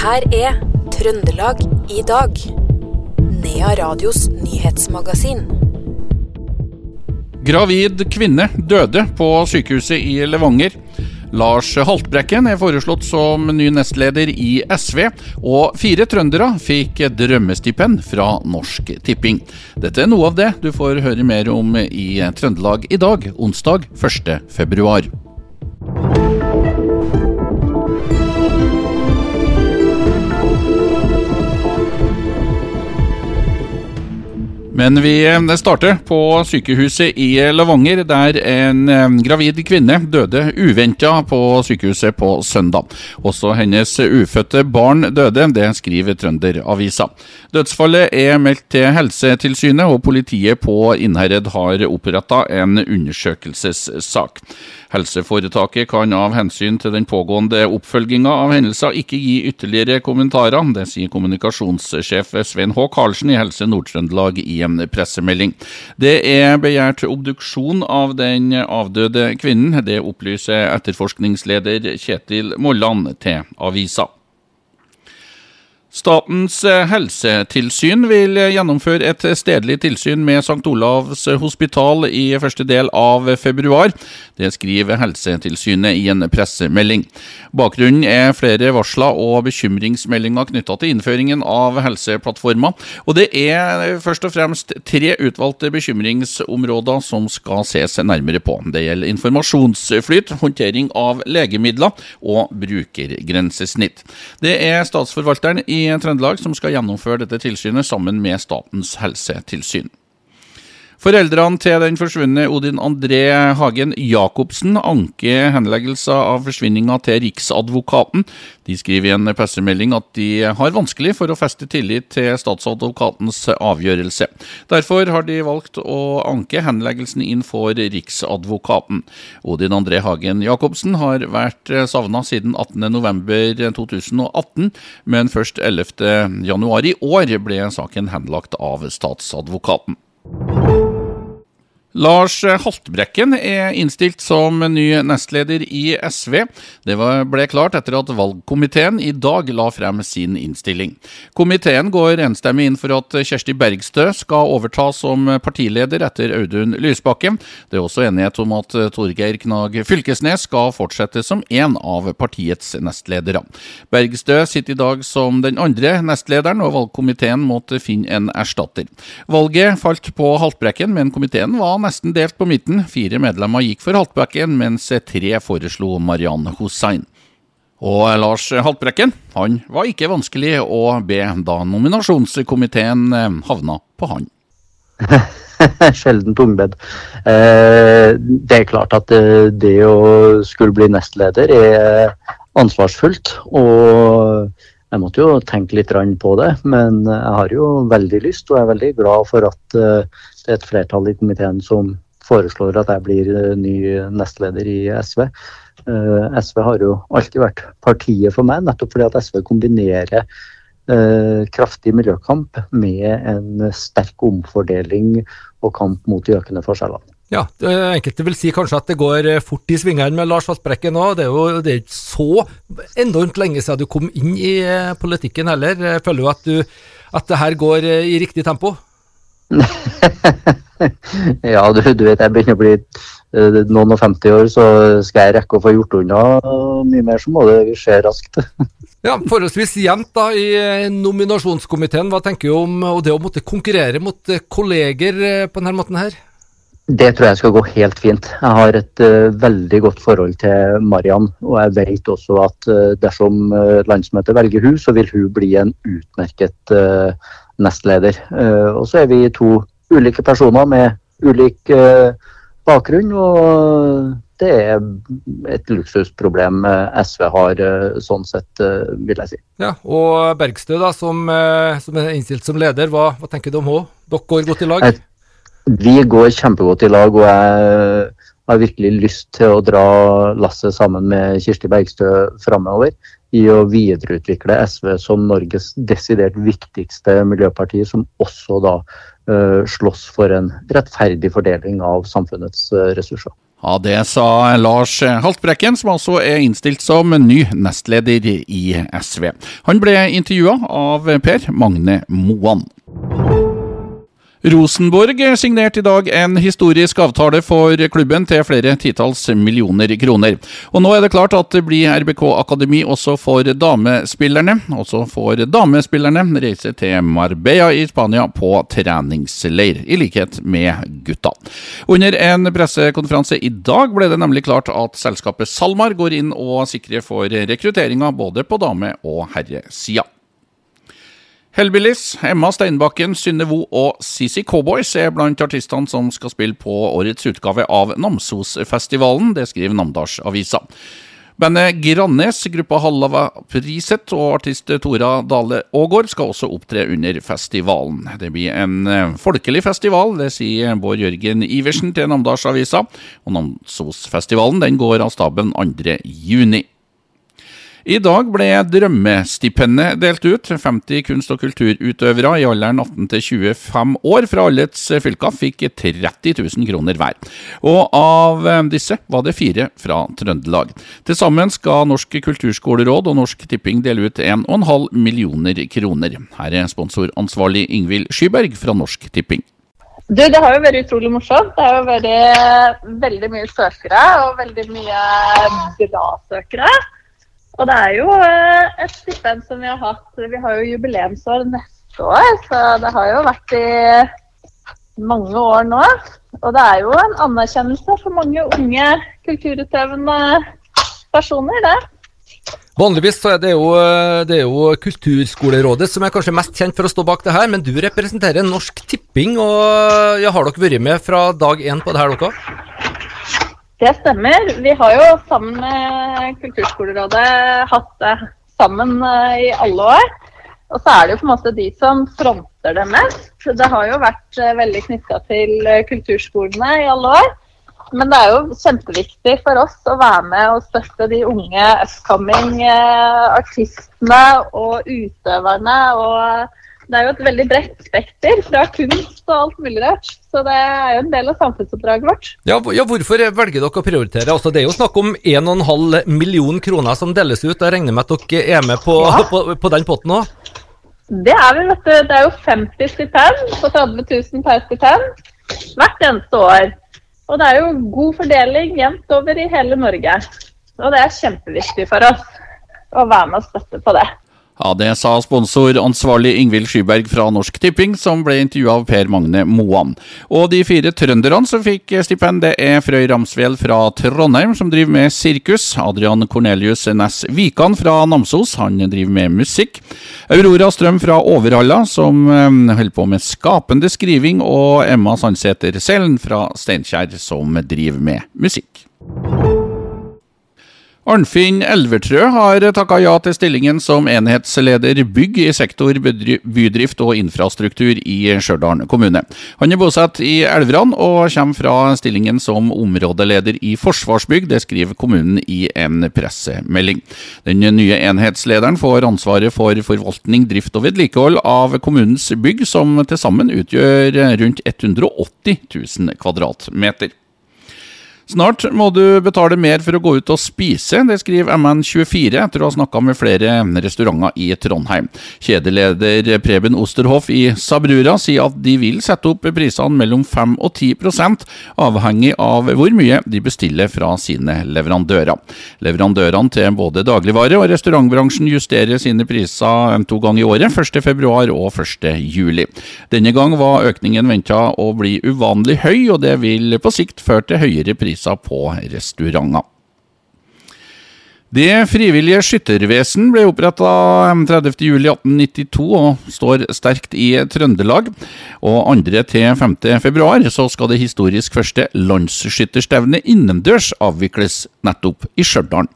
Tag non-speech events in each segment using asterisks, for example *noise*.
her er Trøndelag i dag. Nea Radios nyhetsmagasin. Gravid kvinne døde på sykehuset i Levanger. Lars Haltbrekken er foreslått som ny nestleder i SV, og fire trøndere fikk drømmestipend fra Norsk Tipping. Dette er noe av det du får høre mer om i Trøndelag i dag, onsdag 1. Men vi eh, starter på sykehuset i Levanger, der en eh, gravid kvinne døde uventa på sykehuset på søndag. Også hennes ufødte barn døde, det skriver Trønderavisa. Dødsfallet er meldt til Helsetilsynet, og politiet på Innherred har oppretta en undersøkelsessak. Helseforetaket kan av hensyn til den pågående oppfølginga av hendelser ikke gi ytterligere kommentarer. Det sier kommunikasjonssjef Svein H. Karlsen i Helse Nord-Trøndelag i en pressemelding. Det er begjært obduksjon av den avdøde kvinnen. Det opplyser etterforskningsleder Kjetil Molland til avisa. Statens eh, helsetilsyn vil gjennomføre et stedlig tilsyn med St. Olavs hospital i første del av februar. Det skriver Helsetilsynet i en pressemelding. Bakgrunnen er flere varsler og bekymringsmeldinger knytta til innføringen av Helseplattforma. Og det er først og fremst tre utvalgte bekymringsområder som skal ses nærmere på. Det gjelder informasjonsflyt, håndtering av legemidler og brukergrensesnitt. Det er statsforvalteren i Trøndelag som skal gjennomføre dette tilsynet sammen med Statens helsetilsyn. Foreldrene til den forsvunne Odin André Hagen Jacobsen anker henleggelser av forsvinninga til Riksadvokaten. De skriver i en pressemelding at de har vanskelig for å feste tillit til statsadvokatens avgjørelse. Derfor har de valgt å anke henleggelsen inn for Riksadvokaten. Odin André Hagen Jacobsen har vært savna siden 18.11.2018, men først 11.11 i år ble saken henlagt av statsadvokaten. Lars Haltbrekken er innstilt som ny nestleder i SV. Det ble klart etter at valgkomiteen i dag la frem sin innstilling. Komiteen går enstemmig inn for at Kjersti Bergstø skal overta som partileder etter Audun Lysbakken. Det er også enighet om at Torgeir Knag Fylkesnes skal fortsette som en av partiets nestledere. Bergstø sitter i dag som den andre nestlederen, og valgkomiteen måtte finne en erstatter. Valget falt på Haltbrekken, men komiteen var nesten delt på midten. Fire medlemmer gikk for Haltbrekken, mens tre foreslo Mariann Hussein. Og Lars Haltbrekken han var ikke vanskelig å be da nominasjonskomiteen eh, havna på han. *laughs* Sjelden tungbedd. Eh, det er klart at eh, det å skulle bli nestleder er ansvarsfullt. Og jeg måtte jo tenke litt på det, men jeg har jo veldig lyst, og er veldig glad for at det er et flertall i komiteen som foreslår at jeg blir eh, ny nestleder i SV. Eh, SV har jo alltid vært partiet for meg, nettopp fordi at SV kombinerer eh, kraftig miljøkamp med en sterk omfordeling og kamp mot de økende forskjellene. Ja, enkelte vil si kanskje at det går fort i svingene med Lars Haltbrekken nå. Det er jo det er ikke så enormt lenge siden du kom inn i politikken heller. Føler du at, du, at det her går i riktig tempo? *laughs* ja, du, du, vet jeg begynner å bli noen og 50 år, så skal jeg rekke å få gjort unna mye mer, så må det skje raskt. *laughs* ja, Forholdsvis jevnt da i eh, nominasjonskomiteen. Hva tenker du om det å måtte konkurrere mot eh, kolleger på denne måten her? Det tror jeg skal gå helt fint. Jeg har et uh, veldig godt forhold til Mariann. Og jeg vet også at uh, dersom uh, landsmøtet velger hun, så vil hun bli en utmerket nestleder. og så er vi to ulike personer med ulik bakgrunn. og det er et luksusproblem SV har, sånn sett, vil jeg si. Ja, Og Bergstø, da, som, som er innstilt som leder, hva, hva tenker du om henne? Dere går godt i lag? Jeg vi går kjempegodt i lag, og jeg har virkelig lyst til å dra lasset sammen med Kirsti Bergstø framover i å videreutvikle SV som Norges desidert viktigste miljøparti, som også da uh, slåss for en rettferdig fordeling av samfunnets uh, ressurser. Ja, Det sa Lars Haltbrekken, som altså er innstilt som ny nestleder i SV. Han ble intervjua av Per Magne Moan. Rosenborg signerte i dag en historisk avtale for klubben til flere titalls millioner kroner. Og Nå er det klart at det blir RBK Akademi også for damespillerne. Også får damespillerne reise til Marbella i Spania på treningsleir, i likhet med gutta. Under en pressekonferanse i dag ble det nemlig klart at selskapet SalMar går inn og sikrer for rekrutteringa både på dame- og herresida. Hellbillies, Emma Steinbakken, Synne Vo og CC Cowboys er blant artistene som skal spille på årets utgave av Namsosfestivalen. Det skriver Namdalsavisa. Bandet Grannes, gruppa Hallava Priset og artist Tora Dale Aagaard skal også opptre under festivalen. Det blir en eh, folkelig festival, det sier Bård Jørgen Iversen til Namdalsavisa. Og Namsosfestivalen den går av staben 2. juni. I dag ble drømmestipendet delt ut. 50 kunst- og kulturutøvere i alderen 18 til 25 år fra allets fylker fikk 30 000 kroner hver. Og av disse var det fire fra Trøndelag. Til sammen skal Norsk kulturskoleråd og Norsk Tipping dele ut 1,5 millioner kroner. Her er sponsoransvarlig Ingvild Skyberg fra Norsk Tipping. Du, Det har jo vært utrolig morsomt. Det har jo vært veldig mye søkere og veldig mye bra søkere. Og det er jo eh, et stipend som vi har hatt Vi har jo jubileumsår neste år, så det har jo vært i mange år nå. Og det er jo en anerkjennelse for mange unge kulturutøvende personer, det. Vanligvis så er det, jo, eh, det er jo Kulturskolerådet som er kanskje mest kjent for å stå bak det her, men du representerer Norsk Tipping. og ja, Har dere vært med fra dag én på det her, dere? Det stemmer. Vi har jo sammen med Kulturskolerådet hatt det sammen eh, i alle år. Og så er det jo på en måte de som fronter det mest. Det har jo vært eh, veldig knytta til eh, kulturskolene i alle år. Men det er jo kjempeviktig for oss å være med og støtte de unge upcoming artistene og utøverne. og det er jo et veldig bredt spekter, fra kunst og alt mulig rart. Så det er jo en del av samfunnsoppdraget vårt. Ja, ja Hvorfor velger dere å prioritere? Altså, det er jo snakk om 1,5 million kroner som deles ut. Jeg regner med at dere er med på, ja. på, på den potten òg? Det er vi, vet du. Det er jo 50 stipend på 30 000 per stipend hvert eneste år. Og det er jo god fordeling jevnt over i hele Norge. Og det er kjempeviktig for oss å være med og støtte på det. Ja, Det sa sponsoransvarlig Ingvild Skyberg fra Norsk Tipping, som ble intervjua av Per Magne Moan. Og de fire trønderne som fikk stipend, det er Frøy Ramsvel fra Trondheim, som driver med sirkus. Adrian Cornelius Næss Vikan fra Namsos, han driver med musikk. Aurora Strøm fra Overhalla, som eh, holder på med skapende skriving. Og Emma Sandsæter Selen fra Steinkjer, som driver med musikk. Arnfinn Elvertrø har takka ja til stillingen som enhetsleder bygg i sektor bydrift og infrastruktur i Stjørdal kommune. Han er bosatt i Elveran og kommer fra stillingen som områdeleder i Forsvarsbygg. Det skriver kommunen i en pressemelding. Den nye enhetslederen får ansvaret for forvaltning, drift og vedlikehold av kommunens bygg, som til sammen utgjør rundt 180 000 kvadratmeter. Snart må du betale mer for å gå ut og spise, det skriver MN24 etter å ha snakka med flere restauranter i Trondheim. Kjedeleder Preben Osterhoff i Sabrura sier at de vil sette opp prisene mellom 5 og 10% avhengig av hvor mye de bestiller fra sine leverandører. Leverandørene til både dagligvare og restaurantbransjen justerer sine priser to ganger i året, 1.2 og 1.7. Denne gang var økningen venta å bli uvanlig høy, og det vil på sikt føre til høyere priser priser på restauranter. Det frivillige skyttervesen ble oppretta 30.07.1892 og står sterkt i Trøndelag. Og 2.-5. så skal det historisk første landsskytterstevnet innendørs avvikles nettopp i Stjørdal.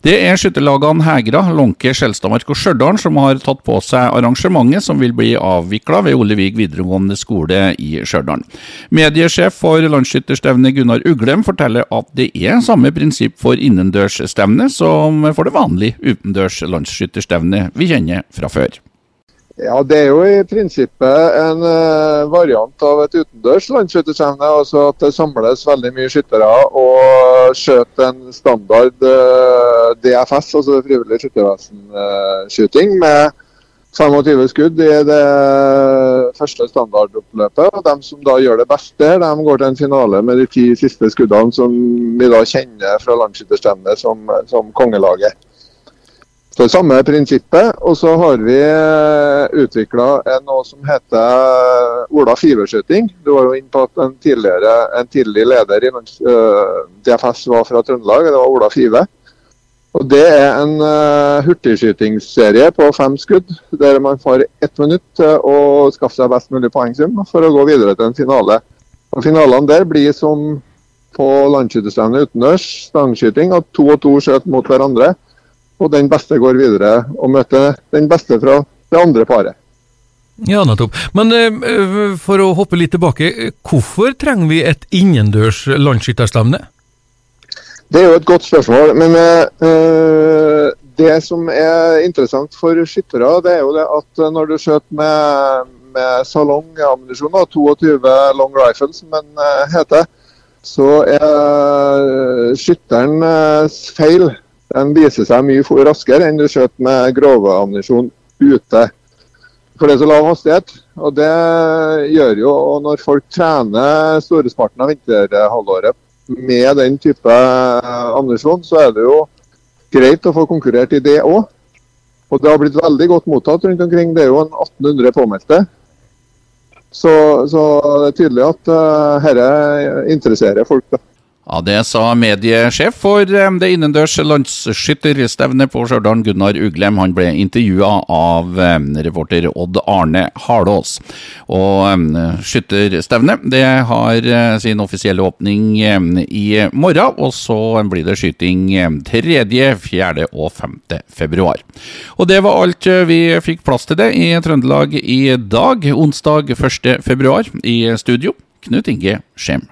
Det er skytterlagene Hegra, Lånke, Skjelstadmark og Stjørdal som har tatt på seg arrangementet som vil bli avvikla ved Olevik videregående skole i Stjørdal. Mediesjef for landsskytterstevnet Gunnar Uglem forteller at det er samme prinsipp for innendørsstevnet som for det vanlige utendørs landsskytterstevnet vi kjenner fra før. Ja, Det er jo i prinsippet en uh, variant av et utendørs landskytterstevne. Altså at det samles veldig mye skyttere og skjøter en standard uh, DFS, altså frivillig skyttervesen-skyting, uh, med 25 skudd i det første standardoppløpet. og De som da gjør det beste, de går til en finale med de ti siste skuddene som vi da kjenner fra landsskytterstevnet som, som kongelaget. Så samme prinsippet. Og så har vi eh, utvikla noe som heter Ola Fiverskyting. Du var jo inne på at en, en tidlig leder i DFS var fra Trøndelag. Det var Ola Five. Og Det er en uh, hurtigskytingsserie på fem skudd, der man får ett minutt til å skaffe seg best mulig poengsum for å gå videre til en finale. Og Finalene der blir som på landskytterstevnet utendørs, stangskyting, at to og to skjøt mot hverandre. Og den beste går videre og møter den beste fra det andre paret. Ja, nettopp. Men uh, for å hoppe litt tilbake, hvorfor trenger vi et innendørs landsskytterstevne? Det er jo et godt spørsmål. Men uh, det som er interessant for skyttere, det er jo det at når du skjøter med, med salongammunisjon, 22 long rifle som den heter, så er skytterens feil den viser seg mye raskere enn du skjøter med grove ammunisjon ute. For det er så lav hastighet. Og det gjør jo og når folk trener storesparten av vinterhalvåret med den type eh, ammunisjon, så er det jo greit å få konkurrert i det òg. Og det har blitt veldig godt mottatt rundt omkring. Det er jo en 1800 påmeldte. Så, så, det er tydelig at uh, interesserer folk. da. Ja, Det sa mediesjef for det innendørs landsskytterstevnet på Stjørdal, Gunnar Uglem. Han ble intervjua av reporter Odd Arne Harlås. Og skytterstevnet det har eh, sin offisielle åpning i morgen, og så blir det skyting 3., 4. og 5. februar. Og det var alt eh, vi fikk plass til det i Trøndelag i dag, onsdag 1. februar. I studio, Knut Inge Skjem.